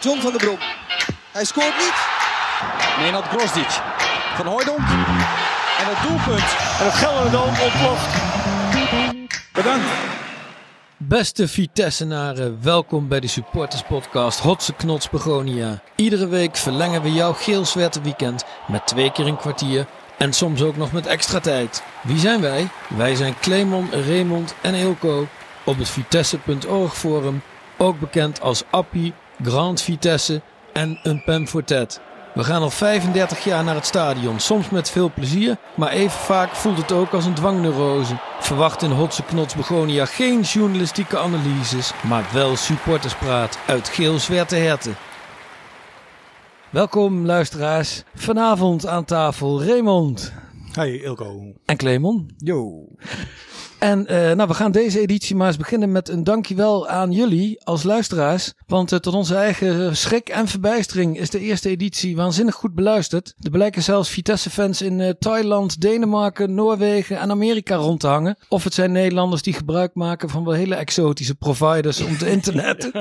John van der Brom. Hij scoort niet. Nenad Grosdic. Van Hooydonk. En het doelpunt. En het Gelderdoom ontploft. Bedankt. Beste Vitessenaren, welkom bij de Supporters Podcast Hotse Knots Begonia. Iedere week verlengen we jouw geel-zwarte weekend met twee keer een kwartier en soms ook nog met extra tijd. Wie zijn wij? Wij zijn Clemon, Raymond en Eelco op het Vitesse.org forum, ook bekend als Appie, Grand Vitesse en een Pamfortet. We gaan al 35 jaar naar het stadion, soms met veel plezier, maar even vaak voelt het ook als een dwangneurose. Verwacht in Hotse Knots Begonia geen journalistieke analyses, maar wel supporterspraat uit geel-zwarte herten. Welkom luisteraars. Vanavond aan tafel Raymond Hey Ilko. en Clemon. Yo. En eh, nou, we gaan deze editie maar eens beginnen met een dankjewel aan jullie als luisteraars. Want eh, tot onze eigen schrik en verbijstering is de eerste editie waanzinnig goed beluisterd. Er blijken zelfs Vitesse-fans in eh, Thailand, Denemarken, Noorwegen en Amerika rond te hangen. Of het zijn Nederlanders die gebruik maken van wel hele exotische providers om te internetten.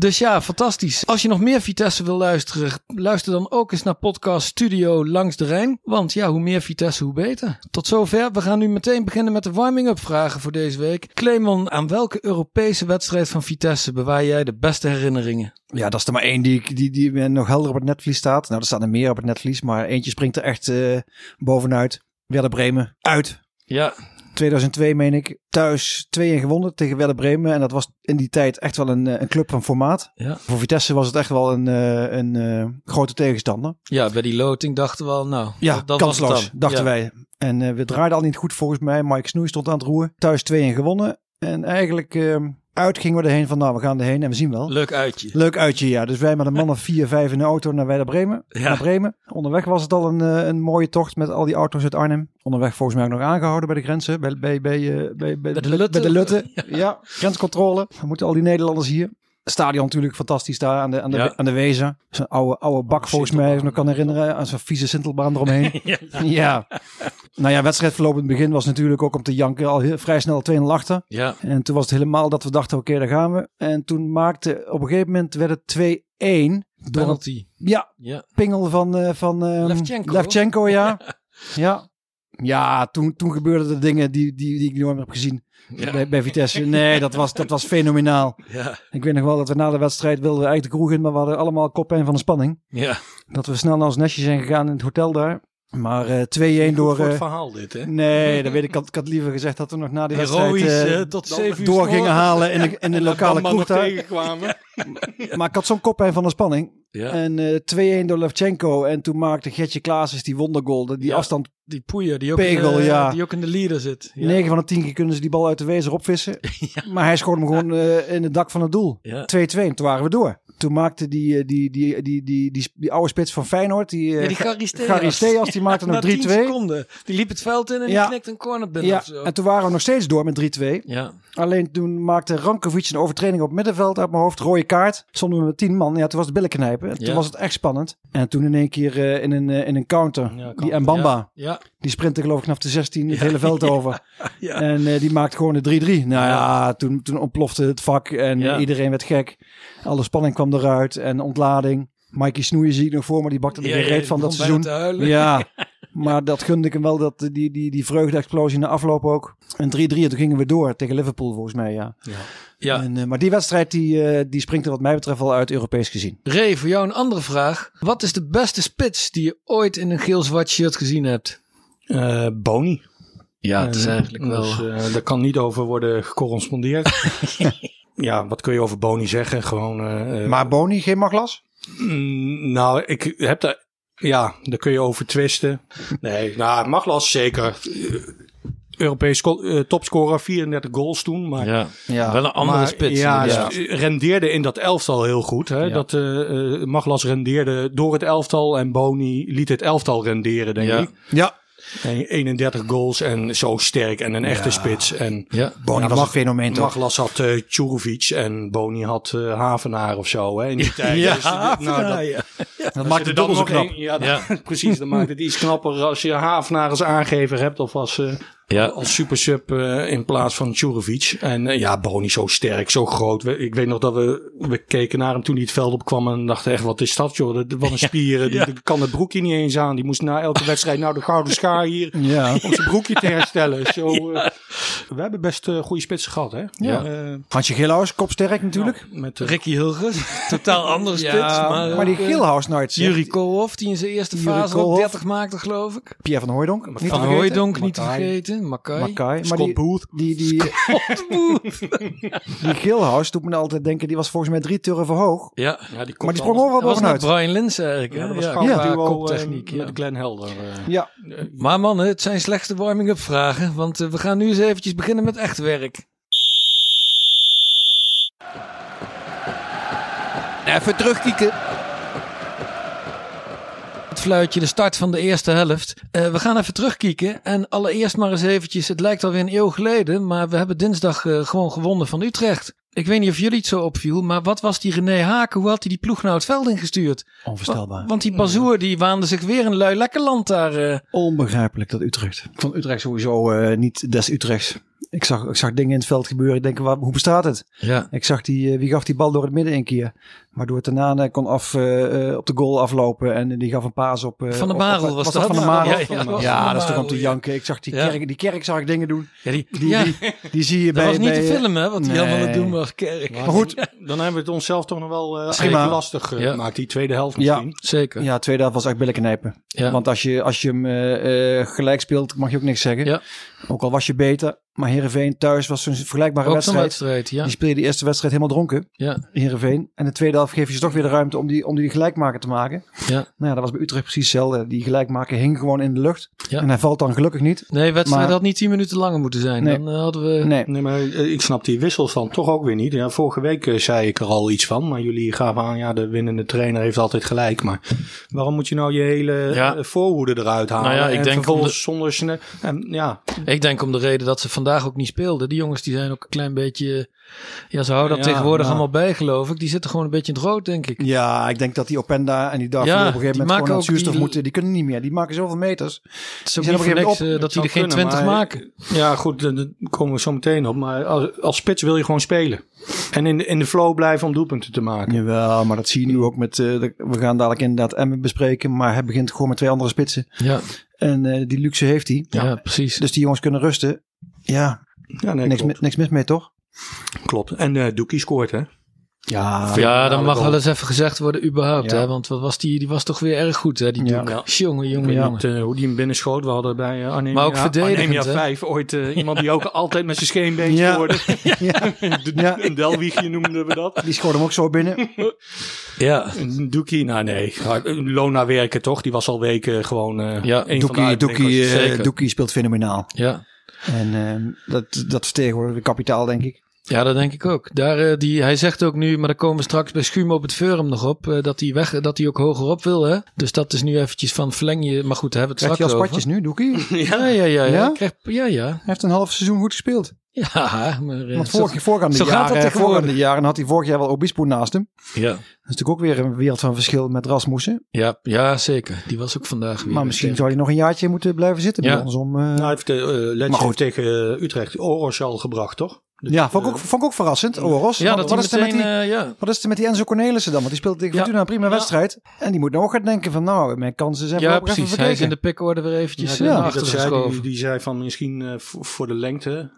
Dus ja, fantastisch. Als je nog meer Vitesse wil luisteren, luister dan ook eens naar podcast Studio Langs de Rijn. Want ja, hoe meer Vitesse, hoe beter. Tot zover. We gaan nu meteen beginnen met de warming-up vragen voor deze week. Clemon, aan welke Europese wedstrijd van Vitesse bewaar jij de beste herinneringen? Ja, dat is er maar één die, die, die nog helder op het netvlies staat. Nou, er staan er meer op het netvlies, maar eentje springt er echt eh, bovenuit. Werder Bremen, uit. Ja, 2002 meen ik, thuis 2-1 gewonnen tegen Werder Bremen. En dat was in die tijd echt wel een, eh, een club van formaat. ja. Voor Vitesse was het echt wel een, eh, een eh, grote tegenstander. ja bij die loting dachten we al, nou, Ja, dat, was kansloos, dan. dachten Ja. wij. En we draaiden al niet goed volgens mij. Mike Snoei stond aan het roer. Thuis 2-1 gewonnen. En eigenlijk eh, uit gingen we erheen van, nou, we gaan erheen en we zien wel. Leuk uitje. Leuk uitje, ja. Dus wij met een man of vier, vijf in de auto naar Werder Bremen. Ja. Naar Bremen. Onderweg was het al een, eh, een mooie tocht met al die auto's uit Arnhem. Onderweg volgens mij ook nog aangehouden bij de grenzen. Bij, bij, bij, eh, bij, bij, de Lutte. Bij de Lutte. Ja. grenscontrole. We moeten al die Nederlanders hier. Stadion natuurlijk fantastisch daar aan de, aan de, Ja. aan de Wezen. Zo'n oude, oude bak volgens mij, als ik me kan herinneren. Aan zo'n vieze Sintelbaan eromheen. ja. Nou ja, wedstrijdverloop in het begin was natuurlijk ook om te janken. Al heel, vrij snel 2-0 achter. Ja, En toen was het helemaal dat we dachten, oké, daar gaan we. En toen maakte, op een gegeven moment werd het 2-1. Door een penalty. ja, Ja. pingel van, eh van ehm, Levchenko. Levchenko, ja. ja. Ja, toen, toen gebeurden er dingen die, die, die ik nooit meer heb gezien Ja. bij, bij Vitesse. Nee, dat was, dat was fenomenaal. Ja. Ik weet nog wel dat we na de wedstrijd wilden eigenlijk de kroeg in, maar we hadden allemaal koppijn van de spanning. Ja. Dat we snel naar ons nestje zijn gegaan in het hotel daar. Maar eh 2-1 door... Voor het eh, verhaal dit, hè? nee, dat weet ik. Ik had, ik had liever gezegd dat we nog na die wedstrijd... Heroïs tot zeven uur door gingen halen in de, in de lokale kroeg daar. tegenkwamen. Maar ik had zo'n koppijn van de spanning. Ja. En eh 2-1 door Levchenko. En toen maakte Getje Klaasens die wondergoal. Die Ja. afstand, Die poeier die ook, Pegel, in, de, ja. die ook in de leader zit. Ja. 9 van de 10 keer kunnen ze die bal uit de wezer opvissen. Maar hij schoot hem gewoon eh, in het dak van het doel. 2-2. Ja. En toen waren we door. Toen maakte die, eh, die, die, die, die, die, die, oude spits van Feyenoord. Die, eh, Ja, die Garisteas. Garisteas, die maakte nog 10 3-2. seconden. Die liep het veld in en Ja. die knikt een corner binnen Ja, of zo. en toen waren we nog steeds door met 3-2. Ja. Alleen toen maakte Rankovic een overtreding op het middenveld uit mijn hoofd. Rode kaart. Stonden we met 10 man. Ja, toen was het billen knijpen. En toen Ja. was het echt spannend. En toen in één keer eh, in, een, eh, in een counter. Ja, die Mbamba. Ja. Die sprintte geloof ik vanaf de 16 het hele veld over. Ja. En eh, die maakte gewoon de 3-3. Nou ja, toen, toen ontplofte het vak en iedereen werd gek. Alle spanning kwam eruit en ontlading. Mikey Snoeien zie ik nog voor, maar die bakte er Ja, reet van dat seizoen. Ja, maar dat gunde ik hem wel, dat, die, die, die vreugde-explosie na afloop ook. En 3-3 en toen gingen we door tegen Liverpool volgens mij, ja. Ja. En, eh, maar die wedstrijd die, eh, die springt er wat mij betreft wel uit Europees gezien. Ray, voor jou een andere vraag. Wat is de beste spits die je ooit in een geel-zwart shirt gezien hebt? Eh, Boni. Ja, het is eigenlijk wel... Dus, eh, daar kan niet over worden gecorrespondeerd. ja, wat kun je over Boni zeggen? Gewoon. eh, eh, Maar Boni, geen maglas? mm, nou, ik heb daar. Ja, daar kun je over twisten. Nee, nou, Maglas zeker. Europees eh, topscorer, 34 goals toen. Maar Ja. Ja. Wel een andere maar, spits. Ja, rendeerde in dat elftal heel goed. Hè? Ja. Dat eh eh, Maglas rendeerde door het elftal en Boni liet het elftal renderen, denk Ja. ik. Ja, En 31 goals en zo sterk en een echte spits. En Ja. Boni was een fenomeen toch? Maglas had Tjurovic en Boni had eh, Havenaar of zo hè, in die tijd. Ja, Dus, eh, nou, dat, ja. Dat maakt het dubbel zo knap. een- ja, dat- precies. Dan maakt het iets knapper als je Havenaar als aangever hebt of als, Ja. als supersub eh, in plaats van Tjurovic. En eh, ja, Boni zo sterk, zo groot. We- Ik weet nog dat we, we keken naar hem toen hij het veld opkwam en dachten echt, wat is dat joh? Dat- Wat een spieren. Die, die kan het broekje niet eens aan. Die moest na elke wedstrijd nou de gouden schaar hier Ja. om zijn broekje te herstellen. Zo, eh, we hebben best goede spitsen gehad hè. Ja. Hansje Gilhuis, kopsterk natuurlijk. met, Ricky Hilgers, totaal andere spits. maar, maar die Gilhuis nooit. zegt. Jurie Koolhof, die in zijn eerste fase ook Koolhof. 30 maakte, geloof ik. Pierre van Hooijdonk. Niet te Van vergeten. Hooijdonk niet te Makai. Maar Scott die, Booth. die, die, die Gilhuis doet me altijd denken, die was volgens mij drie turven hoog. Ja. ja, die Maar die sprong overal Dat was bovenuit. Brian Lins eigenlijk. Ja, hè? dat was Ja, duo, koptechniek. eh, ja. met Glenn Helder. eh. Ja, Maar mannen, het zijn slechte warming-up vragen. Want eh, we gaan nu eens eventjes beginnen met echt werk. even terugkieken. Fluitje, de start van de eerste helft. Eh, we gaan even terugkijken. En allereerst maar eens eventjes, het lijkt alweer een eeuw geleden. Maar we hebben dinsdag eh, gewoon gewonnen van Utrecht. Ik weet niet of jullie het zo opviel, maar wat was die René Haken? Hoe had hij die ploeg nou het veld ingestuurd? Onvoorstelbaar. Want die Bazoer die waande zich weer een lui lekker land daar. eh. Onbegrijpelijk dat Utrecht. Ik vond Utrecht sowieso eh, niet des Utrechts. Ik zag, ik zag dingen in het veld gebeuren. Ik denk, waar, hoe bestaat het? Ja. Ik zag die, eh, wie gaf die bal door het midden een keer. Waardoor het daarna kon af, eh, eh, op de goal aflopen. En die gaf een paas op. eh, Van de Marel was dat dat? Van de Ja, Marel? ja, Ja, ja, dat was dat is toch om te ja. janken. Ik zag die, Ja. kerk, die kerk zag ik dingen doen. Ja, die, Die, ja, die, die zie je dat bij... was niet bij, te eh, filmen, hè, wat hij allemaal aan het nee. doen was. Kerk. Maar goed. dan hebben we het onszelf toch nog wel eh eigenlijk lastig Ja. gemaakt. Die tweede helft Ja. misschien. Zeker. Ja, tweede helft was echt billen knijpen. Ja. Want als je, als je hem eh, eh, gelijk speelt, mag je ook niks zeggen. Ook al was je beter. Maar Heerenveen thuis was zo'n vergelijkbare Ook wedstrijd. wedstrijd, ja. Die speelde de eerste wedstrijd helemaal dronken. Ja, Heerenveen. En de tweede helft geef je ze toch weer de ruimte om die, om die gelijkmaker te maken. ja. Nou ja, dat was bij Utrecht precies hetzelfde. Die gelijkmaker hing gewoon in de lucht. Ja. En hij valt dan gelukkig niet. Nee, wedstrijd Maar- had niet 10 minuten langer moeten zijn. Nee. Dan eh, hadden we... Nee. Nee, maar eh, ik snap die wissels dan toch ook weer niet. Ja, vorige week eh, zei ik er al iets van. Maar jullie gaven aan, ja, de winnende trainer heeft altijd gelijk. Maar waarom moet je nou je hele Ja. eh, voorhoede eruit halen? Nou ja, ik en denk vervolgens om zonder... sne- En, ja, Ik denk om de reden dat ze vandaag ook niet speelden. Die jongens die zijn ook een klein beetje... Ja, ze houden dat Ja, tegenwoordig allemaal bij, geloof ik. Die zitten gewoon een beetje in het rood, denk ik. Ja, ik denk dat die Openda en die Darfur Ja, op een gegeven die moment gewoon aan zuurstof die- moeten. Die kunnen niet meer. Die maken zoveel meters. Het is ook zijn niet op een eh, dat die er geen kunnen, 20 maar- maken. ja goed, daar daar komen we zo meteen op. Maar als, als spits wil je gewoon spelen. En in de, in de flow blijven om doelpunten te maken. Jawel, maar dat zie je nu ook met... eh, de- we gaan dadelijk inderdaad Emmen bespreken. Maar hij begint gewoon met twee andere spitsen. Ja, En eh, die luxe heeft hij. ja. precies. Dus die jongens kunnen rusten. Ja, Ja, nee, niks, niks mis mee, toch? klopt. En eh Doekie scoort, hè? Ja, ja, dan mag wel eens even gezegd worden überhaupt. Ja. Hè? Want wat was die, die was toch weer erg goed, hè? Die Ja. Jongen, jongen, jongen. eh, hoe die hem binnenschoot. We hadden bij uh, Maar ook verdedigend, Arnemia hè? 5 ooit eh, iemand die ook altijd met zijn scheenbeentje Ja. hoorde. ja. Een Delwiegje noemden we dat. die schoot hem ook zo binnen. Ja, Een Doekie, nou nee. Lona werken toch? Die was al weken gewoon eh Ja, een van de Doekie. Doekie, eh. Doekie speelt fenomenaal. ja. En ehm, dat, dat vertegenwoordigt de kapitaal, denk ik. Ja, dat denk ik ook. Daar, eh, die, hij zegt ook nu, maar daar komen we straks bij Schuum op het forum nog op, eh, dat hij weg, dat hij ook hoger op wil. Hè? Dus dat is nu eventjes van verleng je. Maar goed, daar hebben we het Krijgt hij al straks over. spatjes nu, Doekie? Ja, ja, ja. ja. Krijg, ja, ja. Hij heeft een half seizoen goed gespeeld. Ja, maar... eh, Want vorig, voorgaande, zo gaat dat jaren, voorgaande jaren had hij vorig jaar wel Obispo naast hem. Dat ja. is natuurlijk ook weer een wereld van verschil met Rasmussen. Ja, ja, zeker. Die was ook vandaag weer. Maar misschien zou hij nog een jaartje moeten blijven zitten bij Ja. ons. Om, eh, Nou, hij heeft uh, Letje Maar goed. heeft tegen Utrecht Oros al gebracht, toch? Dus, ja, vond ik, eh, ook, vond ik ook verrassend. Oros. Ja, wat, wat, is er meteen... die, eh, ja. wat is er met die Enzo Cornelissen dan? Want die speelt tegen Ja. Fortuna een prima Ja. wedstrijd. En die moet nou ook gaan denken van nou, mijn kansen zijn ja, precies. Hij is in de pickorde weer eventjes ja, eh, achter dat zei, die, die zei van misschien eh, voor, voor de lengte.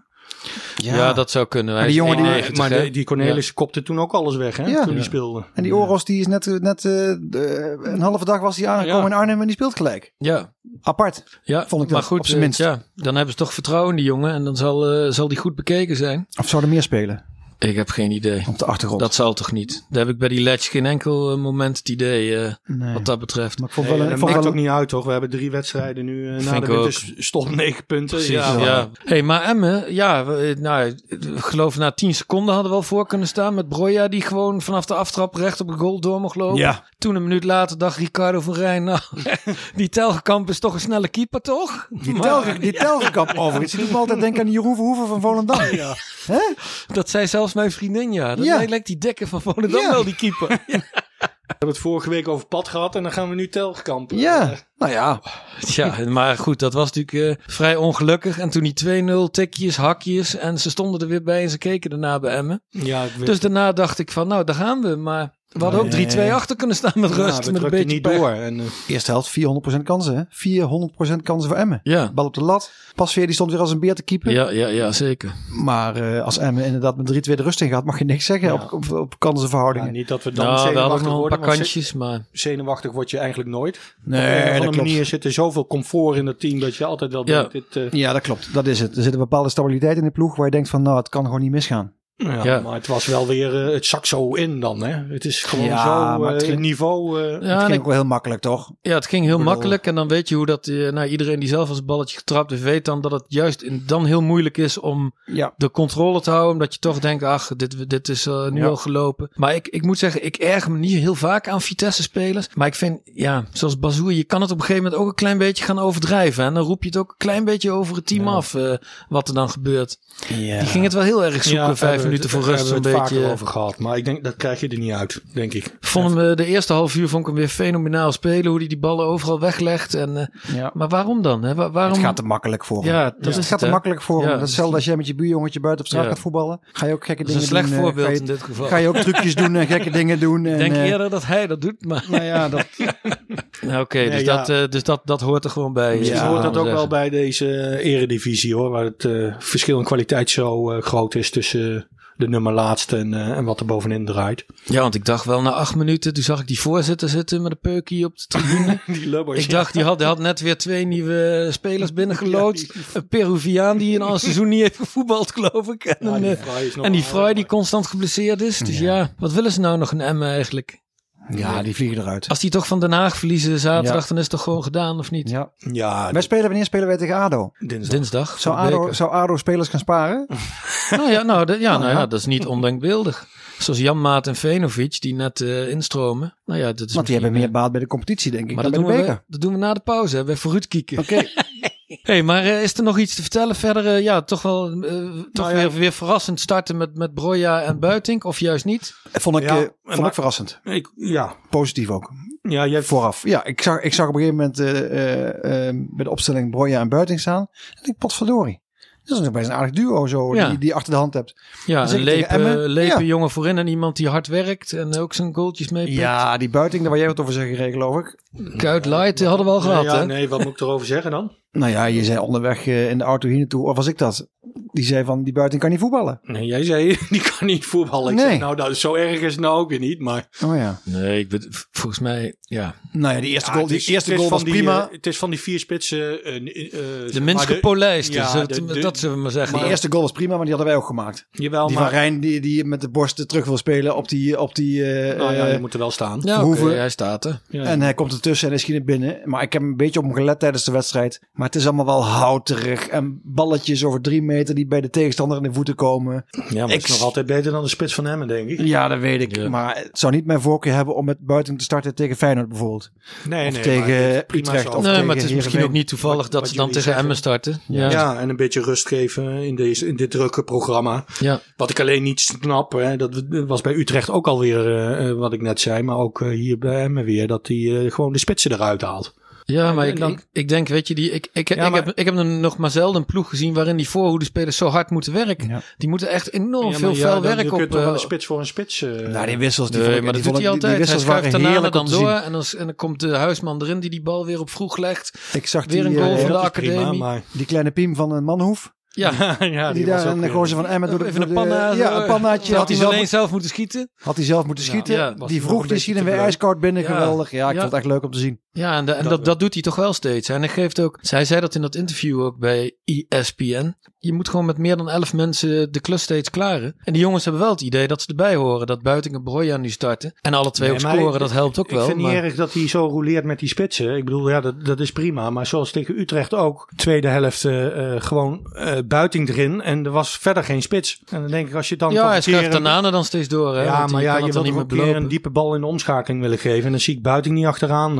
Ja. dat zou kunnen. Hij die jongen die- 1,90, maar die, die Cornelis kopte toen ook alles weg, hè? Ja. Toen Ja. die speelde. En die Oros die is net, eh, net eh, de- een halve dag was hij aangekomen Ja. in Arnhem en die speelt gelijk. Ja, Apart. ja. Vond ik maar dat, goed, op zijn eh, minst. Ja, dan hebben ze toch vertrouwen in die jongen en dan zal, eh, zal die goed bekeken zijn. Of zou er meer spelen? Ik heb geen idee. op de achtergrond. Dat zal toch niet? Daar heb ik bij die Ledge geen enkel eh, moment het idee eh, Nee. wat dat betreft. Maar ik vond wel, dat ik vond wel ook niet uit, toch? We hebben drie wedstrijden nu eh, na de ik ook. winterstop negen punten. Precies, Ja, ja. Hey, maar Emmen, ja, we, nou, ik geloof na 10 seconden hadden we wel voor kunnen staan met Broja die gewoon vanaf de aftrap recht op de goal door mocht lopen. Ja. Toen een minuut later dacht Ricardo van Rijn, nou, die Telgekamp is toch een snelle keeper, toch? Die, telge, die telgekamp overigens. Die doet me altijd denken aan die Jeroen Verhoeven van Volendam. Ja. Hè? Dat zei zelfs mijn vriendin, ja. Dat Ja. lijkt- die dekker van Volendam Ja. wel, die keeper. We hebben het vorige week over pad gehad en dan gaan we nu telkampen. ja. Nou ja. Ja, maar goed, dat was natuurlijk eh, vrij ongelukkig. En toen die 2-0, tikjes, hakjes en ze stonden er weer bij en ze keken daarna bij Emmen. Ja, Dus daarna dacht ik van, nou, daar gaan we. Maar we hadden ook 3-2 Nee. achter kunnen staan met rust. met een beetje niet pech. door. En, eh, Eerste helft 400% kansen. Hè? 400% kansen voor Emmen. Ja. Bal op de lat. Pasveer die stond weer als een beer te keeper. Ja, ja, ja, zeker. Maar eh, als Emmen inderdaad met 3-2 de rust in gaat, mag je niks zeggen Ja. op, op, op ja, kansenverhoudingen. niet dat we dan Nou, we zenuwachtig nog een worden. paar kantjes, maar... ze- Zenuwachtig word je eigenlijk nooit. Nee, Op een dat klopt. manier zit er zoveel comfort in het team dat je altijd wel Ja. denkt, dit, eh, Ja, dat klopt. Dat is het. Er zit een bepaalde stabiliteit in de ploeg waar je denkt van, nou, het kan gewoon niet misgaan. Ja, Ja. Maar het was wel weer, eh, het zak zo in dan. Hè? Het is gewoon Ja, zo maar eh, het ging- het niveau. eh, Ja, het ging ik- ook wel heel makkelijk, toch? ja, het ging heel bedoel- makkelijk. En dan weet je hoe dat... eh, nou, iedereen die zelf als een balletje getrapt heeft, weet dan dat het juist in, dan heel moeilijk is om Ja. de controle te houden. Omdat je toch denkt, ach, dit, dit is eh, nu Ja. al gelopen. Maar ik, ik moet zeggen, ik erger me niet heel vaak aan Vitesse-spelers. Maar ik vind, ja, zoals Bazoer, je kan het op een gegeven moment ook een klein beetje gaan overdrijven. En dan roep je het ook een klein beetje over het team af, eh, wat er dan gebeurt. Ja. Die ging het wel heel erg zoeken, ja, vijf we minuten voor rust. hebben Een we het beetje. vaker over gehad. Maar ik denk, dat krijg je er niet uit, denk ik. Vond hem, eh, de eerste half uur vond ik hem weer fenomenaal spelen. Hoe hij die ballen overal weglegt. En, eh, ja. maar waarom dan? Hè? Wa- waarom? Het gaat te makkelijk voor hem. Ja, dat is het gaat te makkelijk voor Ja, hem. Dat is hetzelfde als jij met je buurjongetje buiten op straat Ja. gaat voetballen. Ga je ook gekke Dat is dingen een slecht doen. eh, voorbeeld ga je, in dit geval. Ga je ook trucjes doen en gekke dingen doen. ik en, denk eh, eerder dat hij dat doet. Maar Nou ja, dat, Nou, oké, dus, ja. dat, eh, dus dat, dat hoort er gewoon bij. Misschien eh, hoort dat we ook wel bij deze eh, eredivisie hoor. Waar het eh, verschil in kwaliteit zo eh, groot is tussen eh, de nummer laatste en, eh, en wat er bovenin draait. Ja, want ik dacht wel na acht minuten, toen zag ik die voorzitter zitten met een peukie op de tribune. Die lubbers. ik dacht, die had, die had net weer twee nieuwe spelers binnengeloodst. Een Peruviaan die in al seizoen niet heeft gevoetbald, geloof ik. En, Ja, die eh, en die Fry die constant geblesseerd is. Dus ja. wat willen ze nou nog een Emmen eigenlijk? Ja, die vliegen eruit. Als die toch van Den Haag verliezen zaterdag, Ja. dan is het toch gewoon gedaan, of niet? Ja. Ja, Wij spelen, wanneer spelen wij tegen ADO? dinsdag. Dinsdag. Zou ADO, zou ADO spelers gaan sparen? Nou ja, nou, de- ja, nou ja. dat is niet ondenkbeeldig. Zoals Jan Maat en Venovic, die net eh, instromen. Nou ja, dat is Want die hebben meer eh, baat bij de competitie, denk ik, Maar dan dat bij doen, de we, beker. dat doen we na de pauze, hè, bij vooruit kieken. Oké. hey, maar eh, is er nog iets te vertellen verder? eh, ja, toch wel eh, toch Nou ja. weer, weer verrassend starten met, met Broja en Buitink, of juist niet? Vond ik, Ja, eh, vond maar- ik verrassend. Ik, ja, Positief ook. ja, jij Vooraf. Ja, ik zag, ik zag op een gegeven moment eh, eh, eh, bij de opstelling Broja en Buiting staan. En ik potverdorie. Dat is nog best een aardig duo zo, Ja. die, die achter de hand hebt. Ja, een tegen lepe, Emmen. lepe Ja. jongen voorin en iemand die hard werkt en ook zijn goaltjes meepikt. Ja, die Buiting, daar waar jij wat over zeggen, geloof ik. Kuit Light die hadden we al gehad, ja, hè? nee, wat moet ik erover zeggen dan? Nou ja, je zei onderweg eh, in de auto hier naartoe, of was ik dat? Die zei van, die Buiting kan niet voetballen. Nee, jij zei, die kan niet voetballen. Ik Nee. zeg, nou, dat, zo erg is het nou ook weer niet, maar... Oh ja. Nee, ik ben, volgens mij, ja. Nou ja, die eerste Ja, goal, het is- die eerste is goal was die, prima. eh, het is van die vier spitsen... eh, De minst maar de- gepolijste, ja, de- de- dat zullen we maar zeggen. die eerste goal was prima, maar die hadden wij ook gemaakt. Jawel, Die maar... van Rijn, die, die met de borsten terug wil spelen op die... Op die eh, nou ja, je moet er wel staan. ja, hij staat er. Ja. En hij komt ertussen en is schiet naar binnen. Maar ik heb een beetje op hem gelet tijdens de wedstrijd. Maar het is allemaal wel houterig. En balletjes over drie meter die bij de tegenstander in de voeten komen. ja, maar ik- het is nog altijd beter dan de spits van Emmen, denk ik. Ja, dat weet ik. Ja. Maar het zou niet mijn voorkeur hebben om met buiten te starten tegen Feyenoord bijvoorbeeld. Nee, Of nee, tegen Utrecht zo. of nee, tegen maar het is misschien Heerenveen. ook niet toevallig Wat- dat wat ze dan tegen zeggen. Emmen starten. Ja. Ja. en een beetje rust geven in, deze, in dit drukke programma. Ja. Wat ik alleen niet snap, hè, dat was bij Utrecht ook alweer uh, uh, wat ik net zei. Maar ook uh, hier bij Emmen weer, dat hij uh, gewoon de spitsen eruit haalt. Ja, maar ik, dan- ik, ik denk, weet je, die, ik, ik, Ja, ik, maar- heb, ik heb nog maar zelden een ploeg gezien waarin die voorhoedespelers zo hard moeten werken. Ja. Die moeten echt enorm Ja, veel dan- werk Je op. kunt toch wel eh, een spits voor een spits. eh, Nou, die wissels, die Nee, vond ik- maar die dat doet hij die- altijd. Die Hij wissels schuift waren Tanane heerlijk dan door zien. en dan, en dan komt de huisman erin die die bal weer op vroeg legt. Ik zag Weer die, een goal eh, van de prima, academie. maar- die kleine Piem van een Manhoef. Ja, ja, die, was daar een eh, gozer van Emmen door de, even een panna. Ja, een pannaatje. Had hij hij zelf, alleen zelf moeten schieten? had hij zelf moeten schieten. ja, die vroeg, een die schieten te weer ijskoud binnen. Ja. Geweldig. Ja, ik Ja. vond het echt leuk om te zien. Ja, en, de- en dat, dat, doet hij toch wel steeds. En hij geeft ook, zij zei dat in dat interview ook bij ESPN. Je moet gewoon met meer dan elf mensen de klus steeds klaren. En die jongens hebben wel het idee dat ze erbij horen. Dat Buiting en Broja nu starten. En alle twee Nee, maar scoren, ik- dat helpt ook ik wel. vind niet maar- erg dat hij zo rouleert met die spitsen. Ik bedoel, ja, dat, dat is prima. Maar zoals tegen Utrecht ook. Tweede helft eh, eh, gewoon eh, buiting erin. En er was verder geen spits. En dan denk ik, als je dan ja, hij schuift een- Tanane dan steeds door. Hè? Ja, maar ja, je wilt niet meer een diepe bal in de omschakeling willen geven. En dan zie ik buiting niet achteraan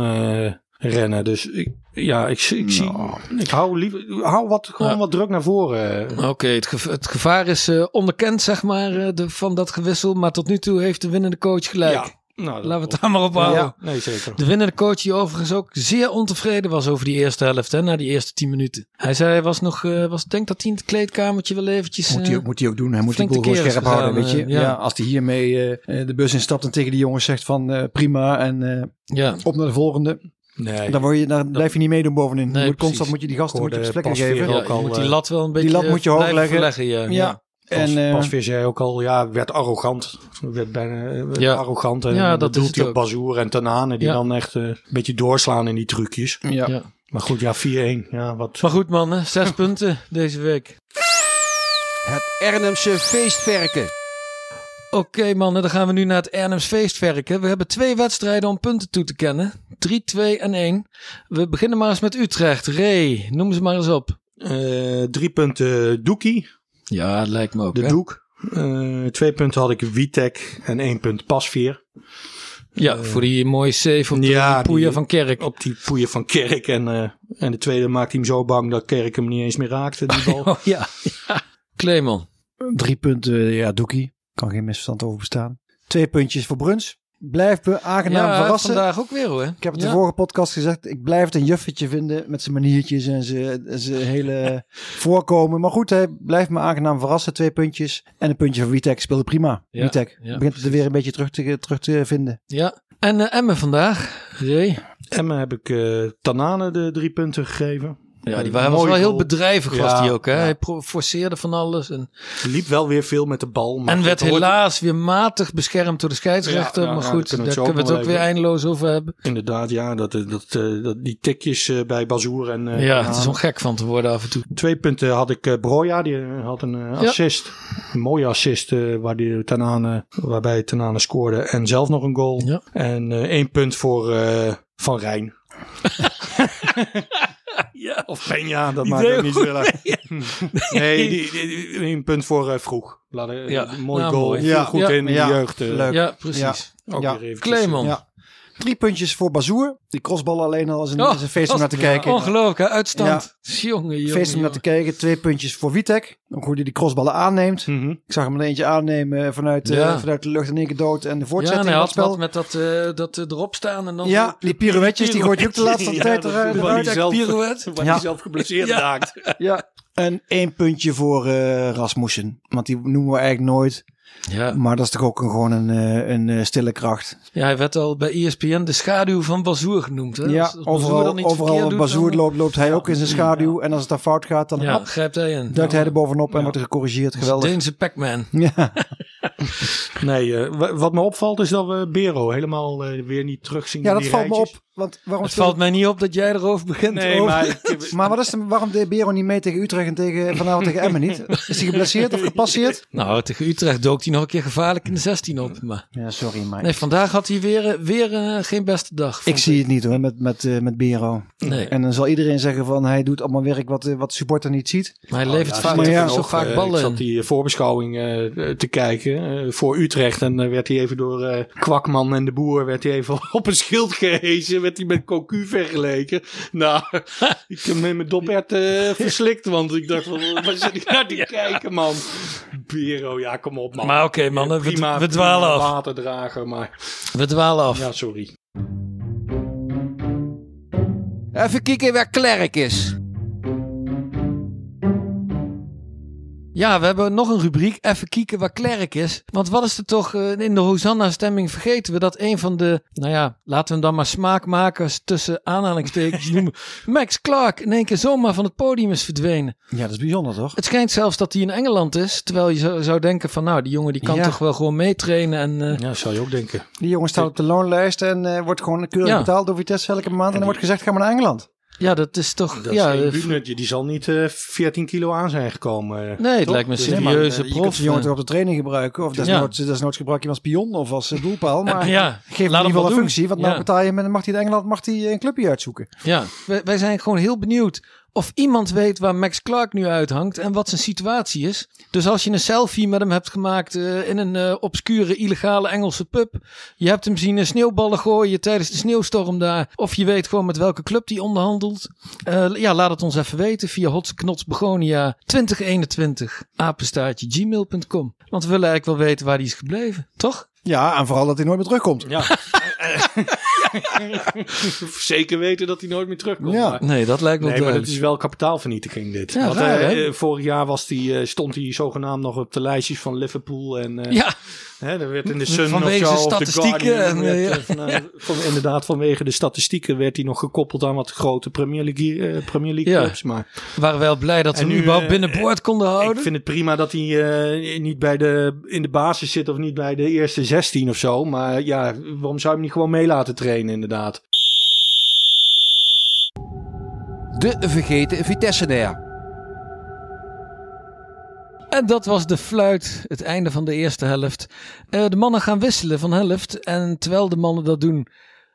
rennen. Dus ik, ja, ik, ik zie, ik hou liever, hou wat, gewoon Ja. wat druk naar voren. Oké, het, geva- het gevaar is eh, onderkend, zeg maar, eh, de, van dat gewissel. Maar tot nu toe heeft de winnende coach gelijk. Ja, nou, Laten we het daar maar op houden. Ja, nee, zeker. De winnende coach die overigens ook zeer ontevreden was over die eerste helft, hè, na die eerste tien minuten. Hij zei, hij was nog, eh, was, denk dat hij in het kleedkamertje wel eventjes... Moet hij, ook, moet hij ook doen. Hij moet die boel gewoon scherp houden, weet je. ja. ja. als hij hiermee de bus instapt en tegen die jongens zegt van eh, prima en eh, ja, op naar de volgende. Nee. Dan, word je, dan blijf je niet meedoen bovenin. Nee, je moet constant moet je die gasten moet je plekken geven. ja, ook je al, moet die eh, lat wel een beetje lat moet je hoog leggen. verleggen, ja. Ja. En, eh, Pasveer zei ook al, ja, werd arrogant. Werd bijna eh, werd Ja. arrogant. En Ja, ja, dat doet hij op. Bazoer en Tanane. Die Ja. dan echt eh, een beetje doorslaan in die trucjes. ja. Ja. Maar goed, ja, 4-1. Ja, wat... Maar goed mannen, zes punten deze week. Het Ernemse feestverken. Oké mannen, dan gaan we nu naar het Ernems feestverken. We hebben twee wedstrijden om punten toe te kennen. 3, 2 en 1. We beginnen maar eens met Utrecht. Ray, noem ze maar eens op. Eh, drie punten Doekie, Ja, het lijkt me ook. de hè? Doek. Eh, twee punten had ik Witek en één punt Pasveer. Ja, voor die mooie save op de Ja, die poeien die- van Kerk. Op die poeien van Kerk. En, eh, en de tweede maakte hem zo bang dat Kerk hem niet eens meer raakte, die bal. Oh ja. ja. Kleeman. Drie punten, ja, Doekie. Kan geen misverstand over bestaan. Twee puntjes voor Bruns. Blijf me aangenaam ja, verrassen. vandaag ook weer hoor. Ik heb het ja. de vorige podcast gezegd. Ik blijf het een juffetje vinden met zijn maniertjes en zijn, zijn hele voorkomen. Maar goed, hij blijft me aangenaam verrassen. Twee puntjes. En een puntje van Witek speelde prima. Ja, Witek ja, begint het er weer een beetje terug te, terug te vinden. Ja. En eh Emmen vandaag. Ray. Emmen heb ik eh Tanane de drie punten gegeven. Ja, die Een waren, was wel heel bedrijvig was Ja, die ook. Hè? ja. Hij forceerde van alles. En, Liep wel weer veel met de bal. Maar en werd helaas weer matig beschermd door de scheidsrechter. Ja, maar goed, daar kunnen we het zo kunnen we het nog ook weer eindeloos over hebben. Inderdaad, ja. Dat, eh, dat, eh, dat, die tikjes eh, bij Bazoer en eh, ja, het is om gek van te worden af en toe. Twee punten had ik eh Broja, die eh, had een eh, assist. Een mooie assist eh, waar die Tanane, waarbij Tanane scoorde en zelf nog een goal. En eh, één punt voor eh, Van Rijn. Ja. Of Peña, dat maakt ook niet zoveel uit. Nee, die, die, die- één punt voor eh, Vroeg. Laat, eh, Ja. een mooi Ja, goal. mooi. Viel Ja. goed Ja. in Ja. de jeugd. eh, Leuk. Ja, precies. Ook Ja. weer Kleeman. Ja. Drie puntjes voor Bazoer. Die crossbal alleen al is een, Oh, is een feest om naar te kijken. Ongelooflijk, hè? Uitstand. Jongen, jongen, Feest om naar te kijken. Twee puntjes voor Witek. Ook hoe hij die crossballen aanneemt. Mhm. Ik zag hem er eentje aannemen vanuit, eh, Ja. vanuit de lucht in één keer dood. En de Ja, voortzetting en hij van had het spel. met dat, eh, dat eh, erop staan. En dan Ja, die pirouetjes, die gooit je ook de laatste Ja, tijd eruit. waar hij zelf- Ja. geblesseerd Ja. raakt. Ja. En één puntje voor eh, Rasmussen. Want die noemen we eigenlijk nooit. Ja. Maar dat is toch ook een, gewoon een, eh, een eh, stille kracht. ja, hij werd al bij ESPN de schaduw van Bazoer genoemd. Hè? Ja, Als- als Bazoer overal, dan iets overal doet, dan- loopt, loopt hij ook in zijn schaduw. En als het dan fout gaat, dan Ja, grijpt hij in. duikt hij er bovenop en wordt er gecorrigeerd. Geweldig. Deense Pac-Man. Ja. Nee, eh, wa- wat me opvalt is dat we Bero helemaal eh, weer niet terug zien ja, in dat die valt me op. Want waarom Het valt mij niet op dat jij erover begint. Nee, over- maar ik- Maar wat is de, waarom deed Bero niet mee tegen Utrecht en tegen, vanavond tegen Emmen niet? Is hij geblesseerd of gepasseerd? Nou, tegen Utrecht dook hij nog een keer gevaarlijk in de 16 op. Maar Ja, sorry, maar nee, vandaag had hij weer, eh, weer eh, geen beste dag. ik zie het niet hoor, met, met, eh, met Bero. Nee, En dan zal iedereen zeggen van hij doet allemaal werk wat, wat de supporter niet ziet. maar hij levert Ja, vaak, maar ja, nog, vaak ballen Ik zat die voorbeschouwing eh, te kijken eh, voor Utrecht. En dan werd hij even door eh, Kwakman en de Boer werd hij even op een schild gehezen. Werd hij met Cocu vergeleken. Nou, ik heb met mijn dopert eh verslikt. Want ik dacht waar zit ik naar te kijken man. Bero, ja kom op man. Maar oké, mannen, we- Prima, we dwalen prima af. waterdrager, maar We dwalen af. ja, sorry. Even kijken waar Klerk is. Ja, we hebben nog een rubriek. Even kijken waar Klerk is. Want wat is er toch eh, in de Hosanna-stemming vergeten we dat een van de, nou ja, laten we hem dan maar smaakmakers tussen aanhalingstekens noemen. Max Clark in één keer zomaar van het podium is verdwenen. Ja, dat is bijzonder toch? Het schijnt zelfs dat hij in Engeland is. Terwijl je zou, zou denken van nou, die jongen die kan Ja. toch wel gewoon meetrainen. En, eh, Ja, zou je ook denken. Die jongen staat op de loonlijst en eh, wordt gewoon keurig Ja. betaald door Vitesse elke maand. En dan wordt gezegd, ga maar naar Engeland. Ja, dat is toch... Dat ja, is eh, geen buurtje. Die zal niet eh 14 kilo aan zijn gekomen. nee, het Toch? lijkt me een Dus- serieuze eh, je prof. kunt die jongen eh. toch op de training gebruiken. Of desnoods, desnoods gebruik je hem als pion of als eh, doelpaal. Maar ja, geef hem ieder geval een functie. Want Ja. nou betaal je hem en dan mag hij in Engeland mag hij een clubje uitzoeken. Ja, wij, wij zijn gewoon heel benieuwd of iemand weet waar Max Clark nu uithangt en wat zijn situatie is. Dus als je een selfie met hem hebt gemaakt eh, in een eh, obscure illegale Engelse pub, je hebt hem zien eh, sneeuwballen gooien tijdens de sneeuwstorm daar, of je weet gewoon met welke club die onderhandelt. Eh, ja, laat het ons even weten via hotsknotsbegonia 2021 apenstaartje gmail.com. Want we willen eigenlijk wel weten waar die is gebleven, toch? Ja, en vooral dat hij nooit meer terugkomt. Ja. Zeker weten dat hij nooit meer terugkomt. Ja. maar- Nee, dat lijkt me Nee, maar dat duidelijk. is wel kapitaalvernietiging dit. Ja, Want, raar, eh, hè? eh, vorig jaar was die, eh, stond hij zogenaamd nog op de lijstjes van Liverpool. En eh, Ja, hè, er werd in de Sun Vanwege of zo, of statistieken Guardian, en, werd, eh, eh, van, eh, van- inderdaad, vanwege de statistieken werd hij nog gekoppeld aan wat grote Premier League, eh, Premier League Ja. clubs. Maar we waren wel blij dat we En hem nu, überhaupt eh, binnenboord konden houden. ik vind het prima dat hij eh, niet bij de, in de basis zit of niet bij de eerste 16 of zo. Maar ja, waarom zou je hem niet gewoon mee laten trainen inderdaad? De vergeten Vitesse-nair. En dat was de fluit, het einde van de eerste helft. Eh, de mannen gaan wisselen van helft. En terwijl de mannen dat doen,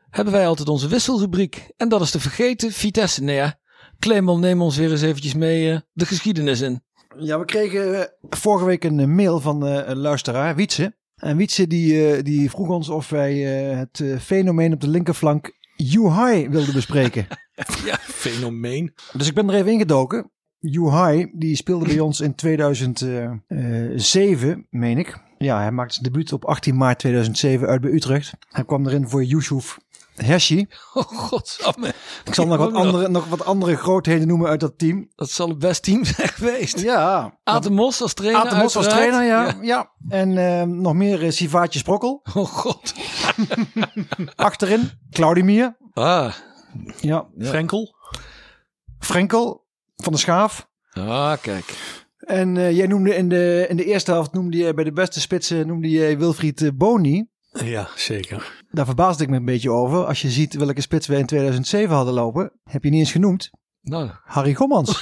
hebben wij altijd onze wisselrubriek. En dat is de vergeten Vitesse. Nou ja, Clemon, neem ons weer eens eventjes mee eh, de geschiedenis in. Ja, we kregen eh, vorige week een mail van eh, een luisteraar, Wietse. En Wietse die, eh, die vroeg ons of wij eh, het eh, fenomeen op de linkerflank Juhai wilden bespreken. Fenomeen. dus ik ben er even ingedoken. Juhai, die speelde bij ons in 2007, meen ik. Ja, hij maakte zijn debuut op 18 maart 2007 uit bij Utrecht. Hij kwam erin voor Yusuf Hershi. Oh godsamme. Ik zal nog wat, andere, nog wat andere grootheden noemen uit dat team. Dat zal het best team zijn geweest. Ja, Aten Mos als trainer Aten Mos als trainer, ja. ja. En eh, nog meer uh, Sivaatje Sprokkel. Oh god. Achterin Claudimir. Ah. Ja. Frenkel. Frenkel van de Schaaf. Ah, kijk. En eh, jij noemde in de, in de eerste helft, noemde je bij de beste spitsen, noemde je Wilfried eh, Boni. Ja, zeker. Daar verbaasde ik me een beetje over. Als je ziet welke spits we in 2007 hadden lopen, heb je niet eens genoemd. Nou, Harry Gommans.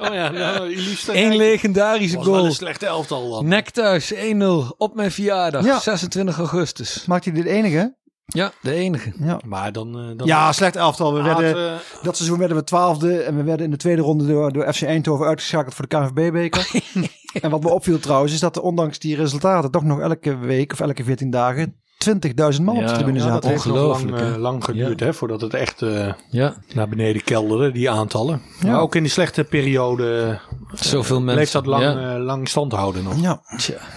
Oh ja, nou, één legendarische was wel goal. een slechte elftal dan. Nek thuis, 1-0 op mijn verjaardag, Ja. 26 augustus. Maakt hij dit enige? Ja, de enige. Ja. Maar dan... eh, dan Ja, slecht elftal. We werden, dat seizoen werden we twaalfde en we werden in de tweede ronde door, door FC Eindhoven uitgeschakeld voor de KNVB-beker. en wat me opviel trouwens is dat er ondanks die resultaten toch nog elke week of elke 14 dagen 20.000 man op de Ja, tribune ja, dat zaten. heeft nog Ongelooflijk, lang, eh, lang geduurd hè, voordat het echt eh, Ja, naar beneden kelderde, die aantallen. Ja. Maar ook in de slechte periode zoveel mensen. bleef dat lang, Ja. lang stand houden nog. Ja,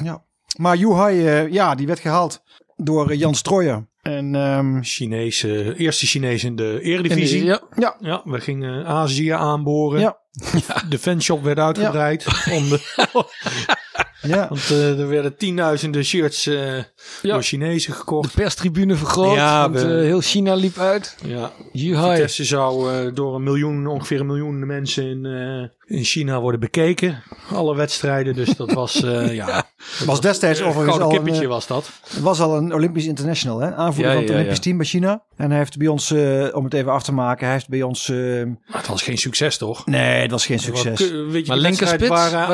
ja. Maar Juhai, eh, ja, die werd gehaald door Jan Strooijer. En ehm, Chinese, eerste Chinees in de eredivisie. Ja, ja, Ja, we gingen Azië aanboren. Ja. De fanshop werd uitgebreid. Om de, ja. want eh, er werden tienduizenden shirts eh, Ja. door Chinezen de gekocht. perstribune vergroot, Ja, want we- eh, heel China liep uit. Ja, Juhai. Vitesse zou eh, door een miljoen, ongeveer een miljoen mensen in, eh, in China worden bekeken. Alle wedstrijden, dus dat was, eh ja, Was destijds een overigens gouden al een, kippetje was dat. was al een Olympisch international, hè? aanvoerder Ja, van het ja, Olympisch ja. team bij China. En hij heeft bij ons, eh, om het even af te maken, hij heeft bij ons... eh, Maar het was geen succes, toch? nee, het was geen succes. weet je, Maar linkerspits, waar, waar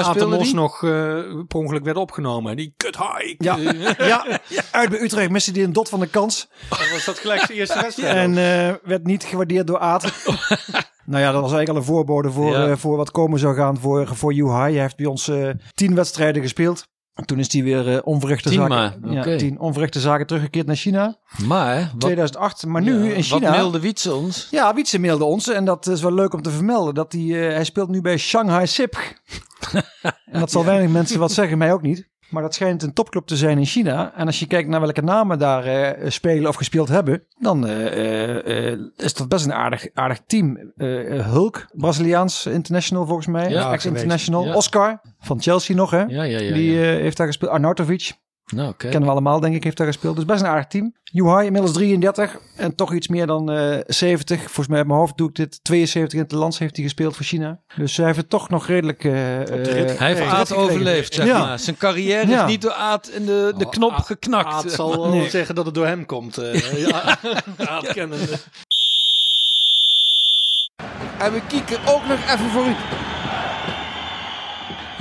nog eh ongeluk werd opgenomen. Die kut high. Ja, ja, uit bij Utrecht miste hij een dot van de kans. was dat gelijk de eerste wedstrijd. En eh, werd niet gewaardeerd door Aad. nou ja, dat was eigenlijk al een voorbode voor, Ja. eh, voor wat komen zou gaan voor, voor Juhai. Hij heeft bij ons eh, tien wedstrijden gespeeld. En toen is hij weer eh, onverrichte Tien zaken, maar, ja, tien onverrichte zaken teruggekeerd naar China. Maar, wat, 2008. Maar nu ja, in China. Wat mailde Wietse ons? Ja, Wietse mailde ons. En dat is wel leuk om te vermelden. Dat hij, eh, hij speelt nu bij Shanghai Sip. en dat zal weinig mensen wat zeggen, mij ook niet. Maar dat schijnt een topclub te zijn in China. En als je kijkt naar welke namen daar eh, spelen of gespeeld hebben, dan eh, eh, is dat best een aardig, aardig team. Hulk, Braziliaans international volgens mij. Ja, Ex-international. ja. Oscar van Chelsea nog, hè? Ja, ja, ja. Die heeft daar gespeeld. Arnautovic, nou, oké. kennen we allemaal, denk ik, heeft daar gespeeld. Dus best een aardig team. Juhai, inmiddels 33 en toch iets meer dan eh 70. Volgens mij uit mijn hoofd doe ik dit. 72 in het land heeft hij gespeeld voor China. Dus hij heeft het toch nog redelijk... eh, eh, Hij heeft eh, Aad overleefd, zeg Ja. maar. Zijn carrière Ja. is niet door Aad in de, de Oh, knop Aad- geknakt. Aad zal wel Nee. zeggen dat het door hem komt. eh, ja, Aad kennende. En we kieken ook nog even voor u.